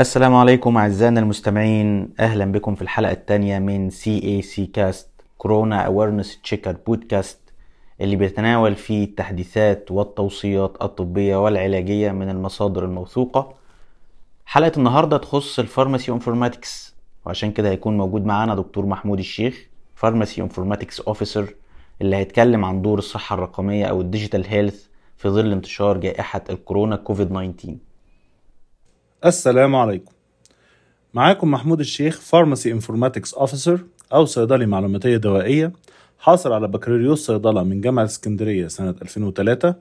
السلام عليكم أعزائنا المستمعين. أهلا بكم في الحلقة الثانية من CAC Cast Corona Awareness Checker podcast اللي بيتناول فيه التحديثات والتوصيات الطبية والعلاجية من المصادر الموثوقة. حلقة النهاردة تخص ال pharmacy informatics وعشان كده هيكون موجود معانا دكتور محمود الشيخ pharmacy informatics officer اللي هيتكلم عن دور الصحة الرقمية أو ال digital health في ظل انتشار جائحة الكورونا كوفيد 19 السلام عليكم. معاكم محمود الشيخ pharmacy informatics officer أو صيدلي معلوماتية دوائية حاصل على بكالوريوس صيدلة من جامعة اسكندرية سنة 2003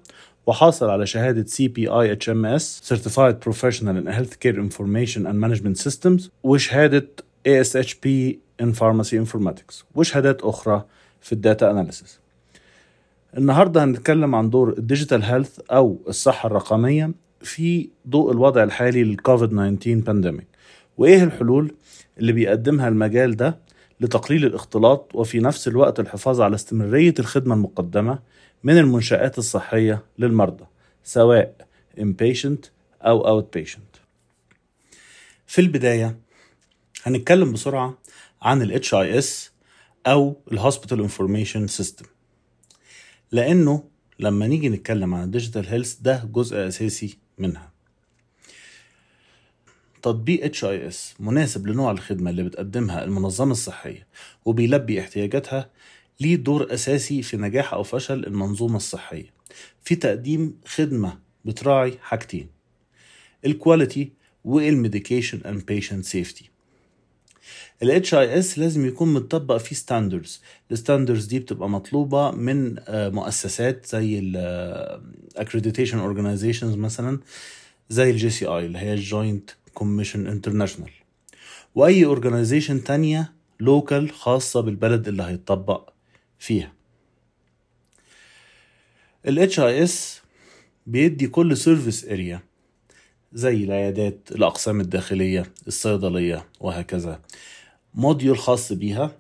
وحاصل على شهادة سي بي اي اتش ام اس Certified Professional in Healthcare Information and Management Systems وشهادة ASHP in Pharmacy Informatics وشهادات أخرى في ال data analysis. النهارده هنتكلم عن دور ال digital health أو الصحة الرقمية في ضوء الوضع الحالي للكوفيد 19 pandemic وإيه الحلول اللي بيقدمها المجال ده لتقليل الاختلاط وفي نفس الوقت الحفاظ على استمرارية الخدمة المقدمة من المنشآت الصحية للمرضى سواء inpatient أو outpatient. في البداية هنتكلم بسرعة عن ال HIS أو ال Hospital Information System. لأنه لما نيجي نتكلم عن ال digital health ده جزء أساسي منها. تطبيق HIS مناسب لنوع الخدمة اللي بتقدمها المنظمة الصحية وبيلبي احتياجاتها ليه دور أساسي في نجاح أو فشل المنظومة الصحية في تقديم خدمة بتراعي حاجتين ال quality وال medication and patient safety ال HIS لازم يكون متطبق فيه standards ال standards دي بتبقى مطلوبة من مؤسسات زي ال accreditation organizations مثلا زي ال JCI اللي هي ال Joint Commission International وأي organization تانية local خاصة بالبلد اللي هيتطبق فيها. ال HIS بيدي كل service area زي العيادات الأقسام الداخلية الصيدلية وهكذا. module خاص بيها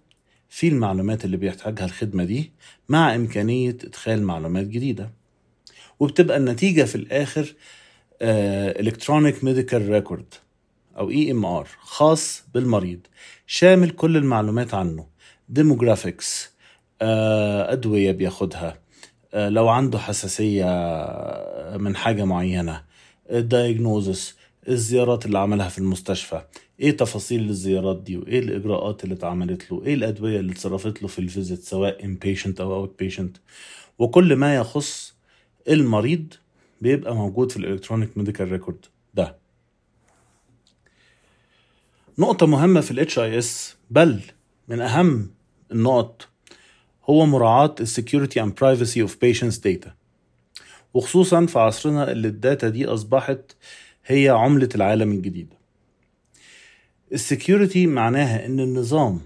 في المعلومات اللي بيحتاجها الخدمة دي مع إمكانية إدخال معلومات جديدة. وبتبقى النتيجة في الآخر electronic medical record أو EMR خاص بالمريض شامل كل المعلومات عنه. demographics أدوية بياخدها لو عنده حساسية من حاجة معينة ال diagnosis الزيارات اللي عملها في المستشفى. إيه تفاصيل الزيارات دي؟ وإيه الإجراءات اللي اتعملت له؟ إيه الأدوية اللي اتصرفت له في ال visit سواء inpatient أو outpatient وكل ما يخص المريض بيبقى موجود في ال electronic medical record ده. نقطة مهمة في ال HIS بل من أهم النقط هو مراعاة ال security and privacy of patients data. وخصوصا في عصرنا اللي ال data دي أصبحت هي عملة العالم الجديد. ال security معناها إن النظام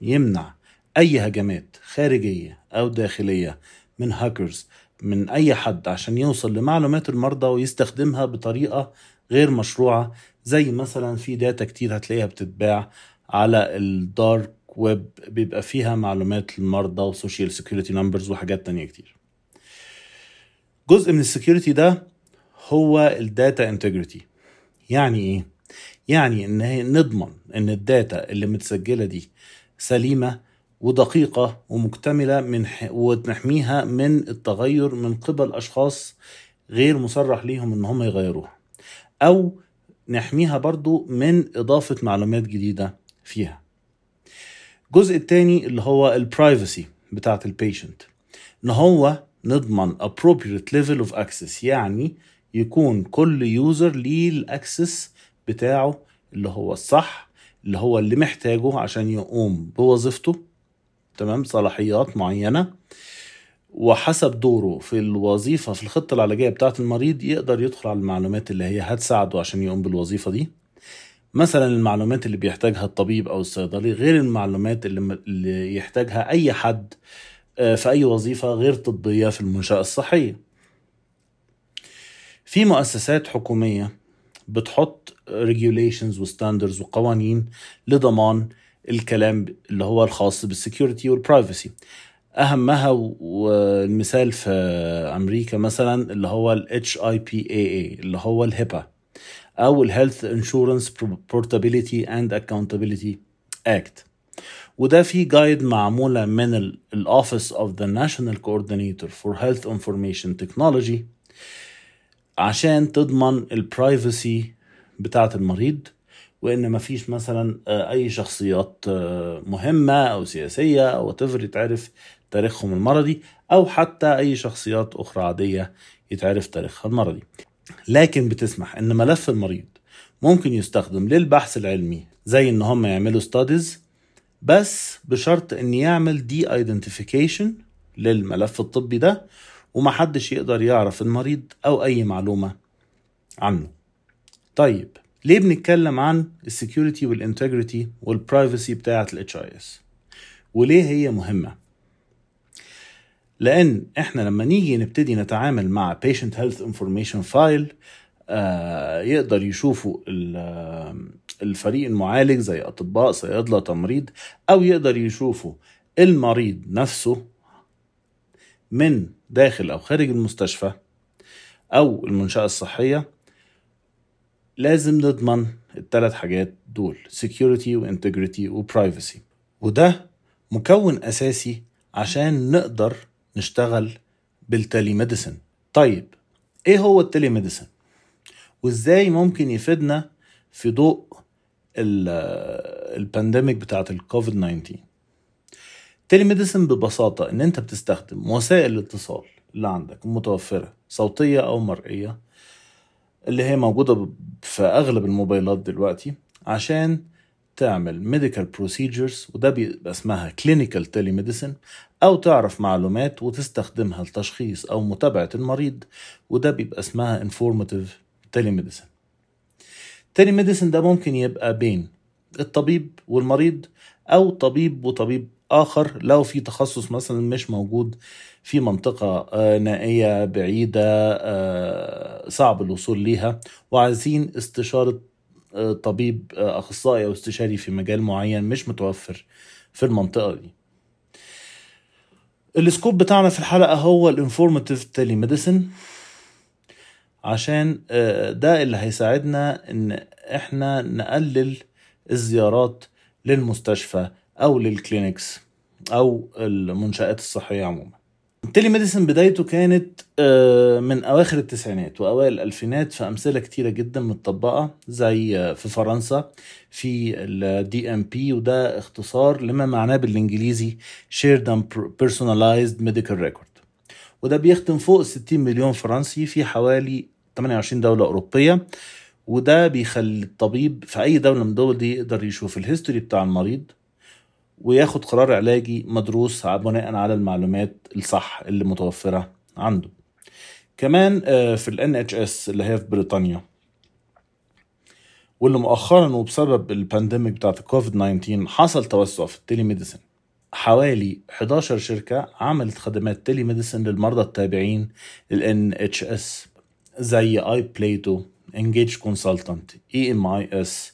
يمنع أي هجمات خارجية أو داخلية من هاكرز من أي حد عشان يوصل لمعلومات المرضى ويستخدمها بطريقة غير مشروعة زي مثلا في data كتير هتلاقيها بتتباع على ال dark web بيبقى فيها معلومات المرضى و social security numbers وحاجات تانية كتير. جزء من ال security ده هو ال data integrity. يعني إيه؟ يعني إن هي نضمن إن ال data اللي متسجلة دي سليمة ودقيقة ومكتملة من ح... ونحميها من التغير من قبل أشخاص غير مصرح ليهم إن هم يغيروها. أو نحميها برضو من إضافة معلومات جديدة فيها. الجزء التاني اللي هو ال privacy بتاعت ال patient إن هو نضمن appropriate level of access يعني يكون كل user ليه ال access بتاعه اللي هو الصح اللي هو اللي محتاجه عشان يقوم بوظيفته تمام؟ صلاحيات معينة. وحسب دوره في الوظيفة في الخطة العلاجية بتاعة المريض يقدر يدخل على المعلومات اللي هي هتساعده عشان يقوم بالوظيفة دي. مثلا المعلومات اللي بيحتاجها الطبيب أو الصيدلي غير المعلومات اللي, اللي يحتاجها أي حد في أي وظيفة غير طبية في المنشأة الصحية في مؤسسات حكومية بتحط regulations وستاندرز وقوانين لضمان الكلام اللي هو الخاص بال security وال privacy أهمها والمثال في أمريكا مثلا اللي هو ال HIPAA اللي هو ال HIPAA أو ال Health Insurance Portability and Accountability Act. وده في guide معمولة من ال ال Office of the National Coordinator for Health Information Technology عشان تضمن ال privacy بتاعة المريض وإن مفيش مثلا آه، أي شخصيات آه، مهمة أو سياسية أو تفر يتعرف تاريخهم المرضي أو حتى أي شخصيات أخرى عادية يتعرف تاريخها المرضي. لكن بتسمح إن ملف المريض ممكن يستخدم للبحث العلمي زي إن هم يعملوا studies بس بشرط ان يعمل de-identification للملف الطبي ده ومحدش يقدر يعرف المريض أو أي معلومة عنه. طيب ليه بنتكلم عن ال security وال integrity وال privacy بتاعة ال HIS وليه هي مهمة؟ لأن إحنا لما نيجي نبتدي نتعامل مع patient health information file يقدر يشوفوا آه، الفريق المعالج زي أطباء صيادلة تمريض أو يقدر يشوفوا المريض نفسه من داخل أو خارج المستشفى أو المنشأة الصحية. لازم نضمن الثلاث حاجات دول security و integrity و privacy وده مكون أساسي عشان نقدر نشتغل بال telemedicine طيب إيه هو ال telemedicine وإزاي ممكن يفيدنا في ضوء ال- ال pandemic بتاعت الكوفيد 19 telemedicine ببساطة إن أنت بتستخدم وسائل الاتصال اللي عندك متوفرة صوتية أو مرئية اللي هي موجودة ب- في أغلب الموبايلات دلوقتي عشان تعمل medical procedures وده بيبقى اسمها clinical telemedicine أو تعرف معلومات وتستخدمها لتشخيص أو متابعة المريض وده بيبقى اسمها informative telemedicine telemedicine ده ممكن يبقى بين الطبيب والمريض أو طبيب وطبيب آخر لو في تخصص مثلا مش موجود في منطقة آه، نائية بعيدة آه، صعب الوصول ليها وعايزين استشارة آه، طبيب أخصائي أو استشاري في مجال معين مش متوفر في المنطقة دي. ال scope بتاعنا في الحلقة هو ال informative telemedicine عشان آه، ده اللي هيساعدنا إن إحنا نقلل الزيارات للمستشفى أو لل clinics أو المنشآت الصحية عموما. ال telemedicine بدايته كانت آه، من أواخر التسعينات وأوائل الألفينات في أمثلة كتيرة جدا متطبقة زي آه، في فرنسا في ال DMP وده اختصار لما معناه بالإنجليزي shared and personalized medical record. وده بيخدم فوق 60 مليون فرنسي في حوالي 28 دولة أوروبية وده بيخلي الطبيب في أي دولة من الدول دي يقدر يشوف ال history بتاع المريض وياخد قرار علاجي مدروس بناء على المعلومات الصح اللي متوفرة عنده. كمان آه، في ال NHS اللي هي في بريطانيا واللي مؤخرا وبسبب ال pandemic بتاعت الكوفيد 19 حصل توسع في ال telemedicine حوالي 11 شركة عملت خدمات telemedicine للمرضى التابعين لل NHS زي اي بليتو انجيج كونسلتنت اي ام اي اس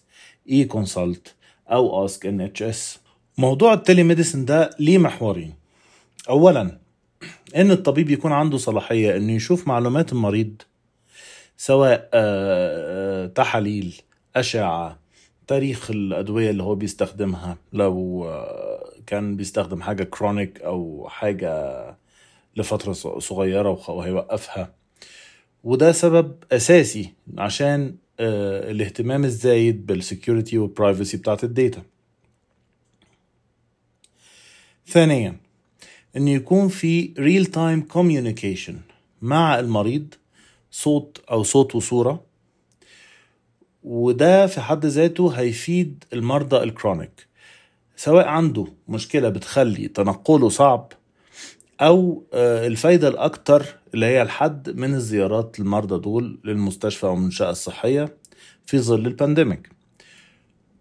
اي كونسلت أو اسك ان اتش اس موضوع ال telemedicine ده ليه محورين اولا إن الطبيب يكون عنده صلاحية إنه يشوف معلومات المريض سواء آه، آه، تحاليل أشعة تاريخ الأدوية اللي هو بيستخدمها لو آه، كان بيستخدم حاجة chronic أو حاجة لفترة صغيرة وهيوقفها. وده سبب أساسي عشان آه، الاهتمام الزايد بال security وال privacy بتاعت ال data. ثانيا إن يكون في real time communication مع المريض صوت أو صوت وصورة وده في حد ذاته هيفيد المرضى ال chronic سواء عنده مشكلة بتخلي تنقله صعب أو آه، الفايدة الأكتر اللي هي الحد من الزيارات للمرضى دول للمستشفى أو المنشاه الصحية في ظل البانديميك.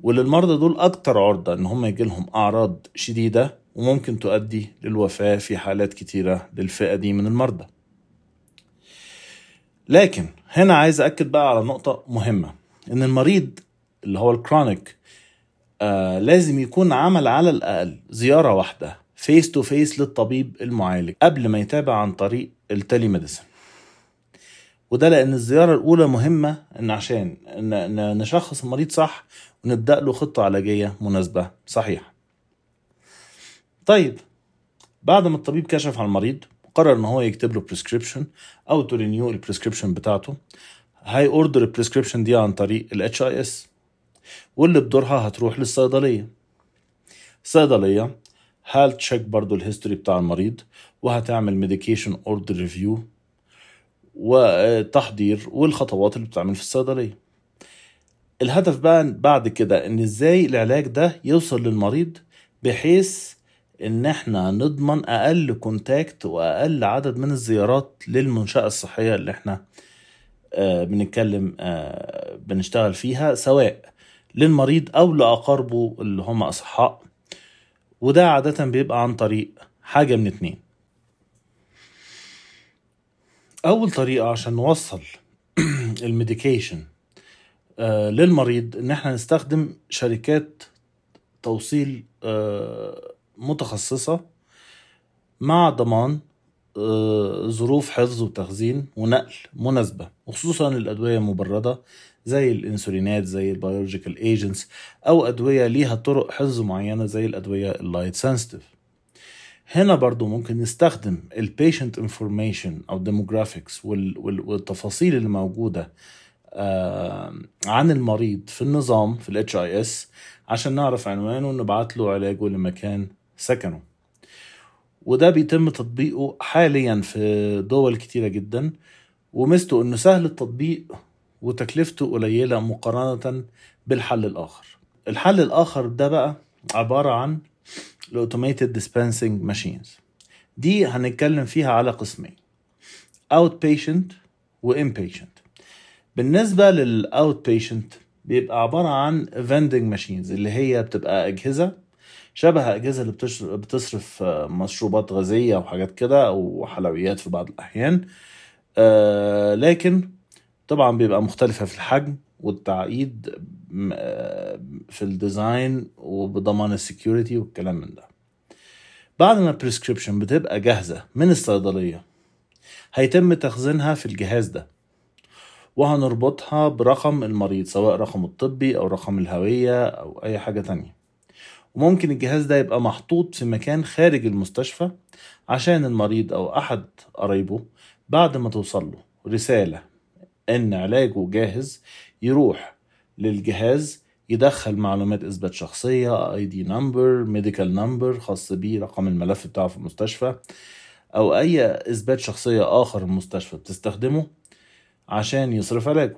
وللمرضى دول أكتر عرضة إن هم يجيلهم أعراض شديدة وممكن تؤدي للوفاة في حالات كتيرة للفئة دي من المرضى. لكن هنا عايز أكد بقى على نقطة مهمة إن المريض اللي هو ال chronic آه لازم يكون عمل على الأقل زيارة واحدة face to face للطبيب المعالج قبل ما يتابع عن طريق ال telemedicine وده لأن الزيارة الأولى مهمة إن عشان نشخص المريض صح ونبدأ له خطة علاجية مناسبة صحيحة. طيب بعد ما الطبيب كشف على المريض قرر إن هو يكتب له prescription أو ت renew ال prescription بتاعته هي order ال prescription دي عن طريق ال HIS واللي بدورها هتروح للصيدلية. الصيدلية هت check برضو ال history بتاع المريض وهتعمل medication order review وتحضير والخطوات اللي بتتعمل في الصيدلية. الهدف بقى بعد كده إن إزاي العلاج ده يوصل للمريض بحيث إن إحنا نضمن أقل contact وأقل عدد من الزيارات للمنشأة الصحية اللي إحنا آه، بنتكلم آه، بنشتغل فيها سواء للمريض أو لأقاربه اللي هم أصحاء. وده عادة بيبقى عن طريق حاجة من اتنين. أول طريقة عشان نوصل ال medication آه، للمريض إن إحنا نستخدم شركات توصيل آه، متخصصة مع ضمان آه، ظروف حفظ وتخزين ونقل مناسبة وخصوصا الأدوية المبردة زي الانسولينات زي ال biological agents أو أدوية ليها طرق حفظ معينة زي الأدوية ال light sensitive هنا برضو ممكن نستخدم ال patient information أو وال- والتفاصيل اللي موجوده آه، عن المريض في النظام في ال HIS عشان نعرف عنوانه ونبعت له علاجه لمكان سكنه. وده بيتم تطبيقه حاليا في دول كتيرة جدا وميزته إنه سهل التطبيق وتكلفته قليلة مقارنة بالحل الآخر. الحل الآخر ده بقى عبارة عن ال automated dispensing machines دي هنتكلم فيها على قسمين outpatient بالنسبة patient بيبقى عبارة عن vending machines اللي هي بتبقى أجهزة شبه أجهزة اللي بتصرف آه، مشروبات غازية وحاجات كده أو حلويات في بعض الأحيان. آه، لكن طبعا بيبقى مختلفة في الحجم والتعقيد آه، في ال design وبضمان ال security والكلام من ده. بعد ما البريسكريبشن بتبقى جاهزة من الصيدلية هيتم تخزينها في الجهاز ده وهنربطها برقم المريض سواء رقمه الطبي أو رقم الهوية أو أي حاجة تانية. وممكن الجهاز ده يبقى محطوط في مكان خارج المستشفى عشان المريض أو أحد قرايبه بعد ما توصل له. رسالة إن علاجه جاهز يروح للجهاز يدخل معلومات إثبات شخصية ID number medical number خاص بيه رقم الملف بتاعه في المستشفى أو أي إثبات شخصية آخر المستشفى بتستخدمه عشان يصرف علاجه.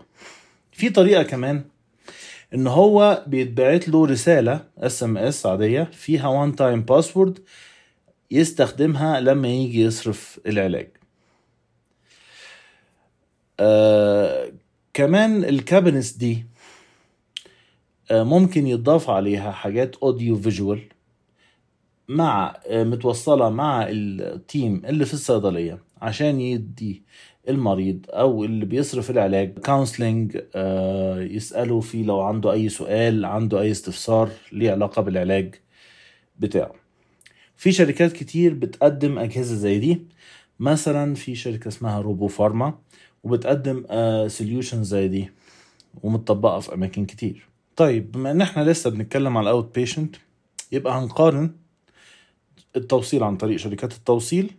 في طريقة كمان إن هو بيتبعت له رسالة SMS عادية فيها one time password يستخدمها لما يجي يصرف العلاج. آه كمان ال cabinets دي آه ممكن يتضاف عليها حاجات audio visual مع آه متوصلة مع ال team اللي في الصيدلية عشان يدي المريض أو اللي بيصرف العلاج counseling يسأله فيه لو عنده أي سؤال عنده أي استفسار ليه علاقة بالعلاج بتاعه. في شركات كتير بتقدم أجهزة زي دي مثلا في شركة اسمها Robopharma. وبتقدم solution زي دي ومتطبقة في أماكن كتير. طيب بما إن إحنا لسه بنتكلم على ال outpatient يبقى هنقارن التوصيل عن طريق شركات التوصيل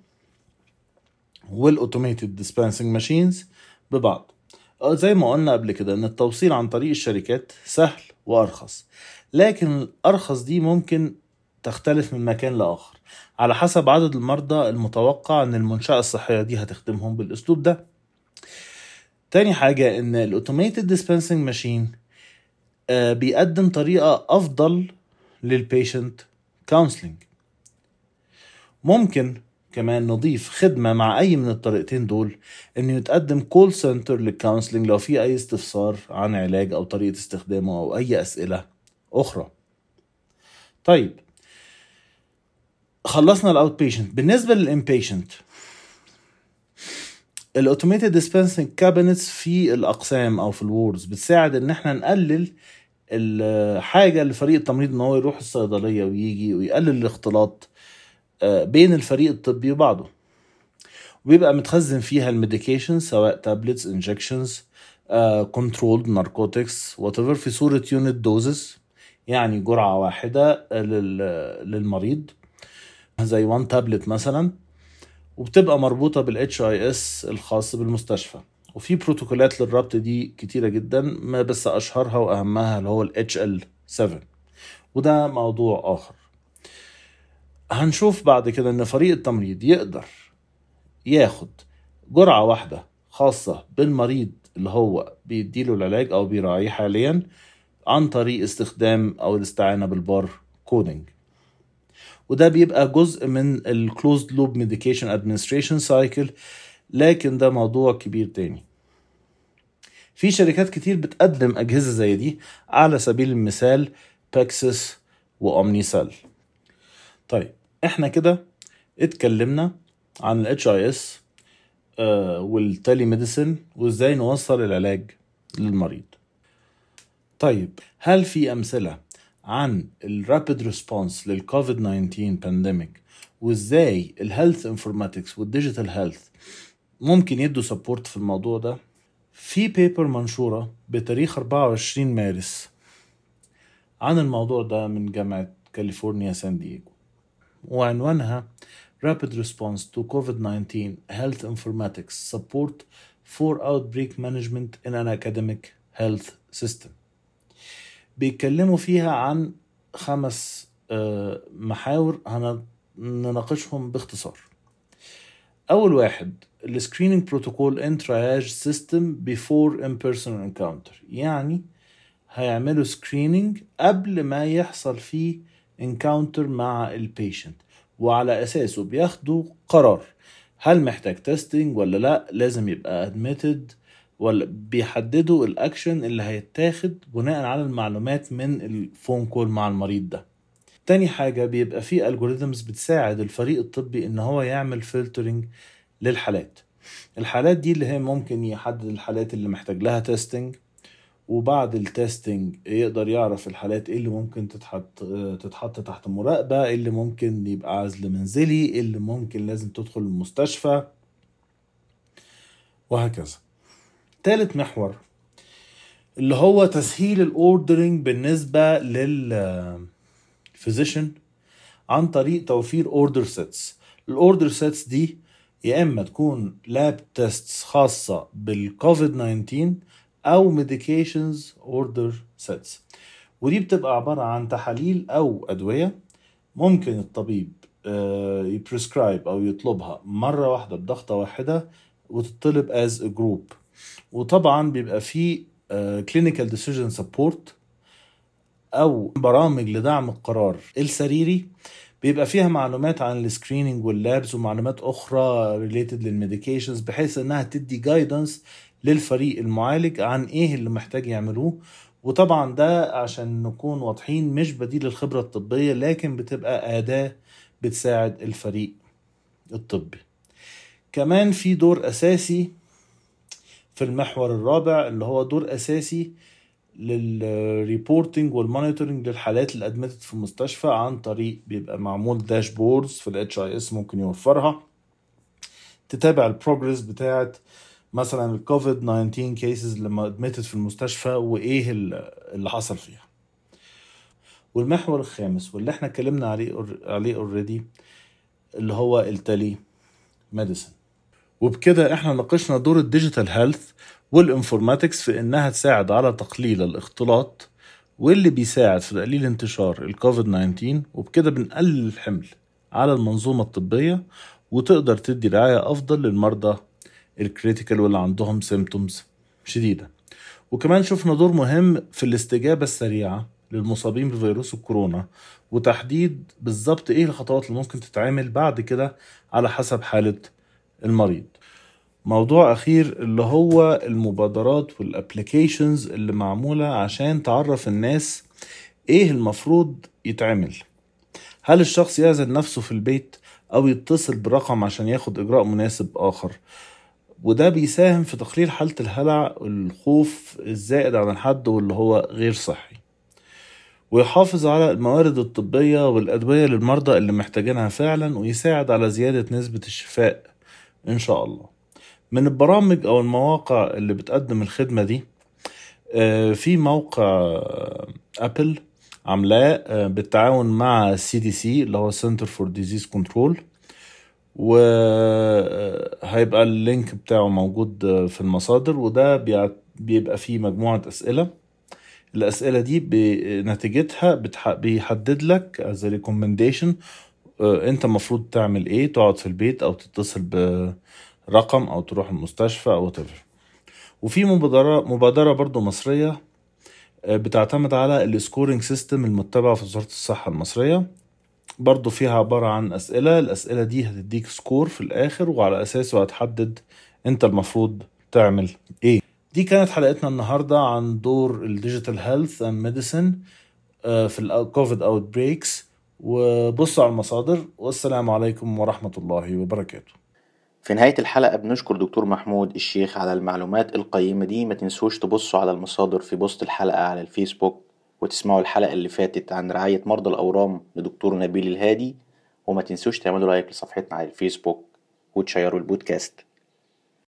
وال automated dispensing machines ببعض. آه، زي ما قلنا قبل كده إن التوصيل عن طريق الشركات سهل وأرخص لكن الأرخص دي ممكن تختلف من مكان لآخر. على حسب عدد المرضى المتوقع إن المنشأة الصحية دي هتخدمهم بالأسلوب ده. تاني حاجة إن ال automated dispensing machine بيقدم طريقة أفضل لل patient counseling ممكن كمان نضيف خدمة مع أي من الطريقتين دول إنه يتقدم call center لل counseling لو في أي استفسار عن علاج أو طريقة استخدامه أو أي أسئلة أخرى. طيب خلصنا ال outpatient بالنسبة لل inpatient ال automated dispensing cabinets في الأقسام أو في ال wards بتساعد إن إحنا نقلل الحاجة لفريق التمريض إن هو يروح الصيدلية ويجي ويقلل الاختلاط آه، بين الفريق الطبي وبعضه. وبيبقى متخزن فيها ال medication سواء tablets injections controlled narcotics whatever في صورة unit doses يعني جرعة واحدة لل- للمريض. زي 1 تابلت مثلا. وبتبقى مربوطة بال HIS الخاص بالمستشفى. وفي بروتوكولات للربط دي كتيرة جدا ما بس أشهرها وأهمها اللي هو ال HL 7 وده موضوع آخر. هنشوف بعد كده إن فريق التمريض يقدر ياخد جرعة واحدة خاصة بالمريض اللي هو بيديله العلاج أو بيراعيه حاليا عن طريق استخدام أو الاستعانة بال bar coding وده بيبقى جزء من ال closed loop medication administration cycle لكن ده موضوع كبير تاني. في شركات كتير بتقدم أجهزة زي دي على سبيل المثال Pyxis و Omnicell طيب إحنا كده اتكلمنا عن ال HIS وال telemedicine وإزاي نوصل العلاج للمريض. طيب هل في أمثلة عن ال rapid response لل COVID 19 pandemic وازاي ال health informatics وال digital health ممكن يدوا support في الموضوع ده. في paper منشورة بتاريخ 24 مارس عن الموضوع ده من جامعة كاليفورنيا سان دييغو. وعنوانها Rapid Response to COVID-19 Health Informatics Support for Outbreak Management in an Academic Health System. بيتكلموا فيها عن خمس آه، محاور هنناقشهم باختصار. أول واحد ال screening protocol and triage system before in personal encounter يعني هيعملوا screening قبل ما يحصل فيه encounter مع ال patient وعلى أساسه بياخدوا قرار. هل محتاج testing ولا لا؟ لازم يبقى admitted ولا بيحددوا الاكشن اللي هيتاخد بناء على المعلومات من ال phone call مع المريض ده. تاني حاجة بيبقى في algorithms بتساعد الفريق الطبي إن هو يعمل filtering للحالات. الحالات دي اللي هي ممكن يحدد الحالات اللي محتاج لها testing وبعد ال testing يقدر يعرف الحالات إيه اللي ممكن تتحط تتحط تحت مراقبة إيه اللي ممكن يبقى عزل منزلي إيه اللي ممكن لازم تدخل المستشفى وهكذا. تالت محور اللي هو تسهيل ال ordering بالنسبة لل physician عن طريق توفير order sets ال order sets دي يا إما تكون lab tests خاصة بالكوفيد 19 أو medications order sets ودي بتبقى عبارة عن تحاليل أو أدوية ممكن الطبيب ي prescribe أو يطلبها مرة واحدة بضغطة واحدة وتطلب as group وطبعا بيبقى في clinical decision support أو برامج لدعم القرار. السريري بيبقى فيها معلومات عن ال screening وال labs ومعلومات أخرى related لل medications بحيث إنها تدي guidance للفريق المعالج عن إيه اللي محتاج يعملوه. وطبعا ده عشان نكون واضحين مش بديل الخبرة الطبية لكن بتبقى أداة بتساعد الفريق الطبي. كمان في دور أساسي في المحور الرابع اللي هو دور أساسي لل reporting وال monitoring للحالات اللي admitted في المستشفى عن طريق بيبقى معمول dashboards في ال HIS ممكن يوفرها. تتابع ال progress بتاعت مثلا الكوفيد 19 cases لما admitted في المستشفى وإيه اللي حصل فيها. والمحور الخامس واللي إحنا اتكلمنا عليه عليه already اللي هو ال telemedicine وبكده إحنا ناقشنا دور ال digital health وال informatics في إنها تساعد على تقليل الاختلاط واللي بيساعد في تقليل انتشار الكوفيد 19 وبكده بنقلل الحمل على المنظومة الطبية وتقدر تدي رعاية أفضل للمرضى ال critical واللي عندهم symptoms شديدة. وكمان شفنا دور مهم في الاستجابة السريعة للمصابين بفيروس الكورونا وتحديد بالظبط إيه الخطوات اللي ممكن تتعمل بعد كده على حسب حالة المريض. موضوع أخير اللي هو المبادرات وال applications اللي معمولة عشان تعرف الناس إيه المفروض يتعمل. هل الشخص يعزل نفسه في البيت أو يتصل برقم عشان ياخد إجراء مناسب آخر؟ وده بيساهم في تقليل حالة الهلع الخوف الزائد عن الحد واللي هو غير صحي. ويحافظ على الموارد الطبية والأدوية للمرضى اللي محتاجينها فعلا ويساعد على زيادة نسبة الشفاء إن شاء الله. من البرامج أو المواقع اللي بتقدم الخدمة دي آه، في موقع آه، Apple عاملاه آه، بالتعاون مع CDC اللي هو Center for Disease Control وهيبقى ال link بتاعه موجود في المصادر وده بيبقى فيه مجموعة أسئلة. الأسئلة دي بنتيجتها بيحدد لك as a recommendation انت المفروض تعمل إيه؟ تقعد في البيت أو تتصل برقم أو تروح المستشفى أو whatever. وفي مبادرة مبادرة برضو مصرية آه، بتعتمد على ال scoring system المتبع في وزارة الصحة المصرية. برضو فيها عبارة عن أسئلة الأسئلة دي هتديك score في الآخر وعلى أساسه هتحدد أنت المفروض تعمل إيه. دي كانت حلقتنا النهاردة عن دور ال digital health and medicine في الكوفيد outbreaks وبصوا على المصادر والسلام عليكم ورحمة الله وبركاته. في نهاية الحلقة بنشكر دكتور محمود الشيخ على المعلومات القيمة دي. ما تنسوش تبصوا على المصادر في post الحلقة على الفيسبوك وتسمعوا الحلقة اللي فاتت عن رعاية مرضى الأورام لدكتور نبيل الهادي. وما تنسوش تعملوا like لصفحتنا على الفيسبوك وتشيروا البودكاست.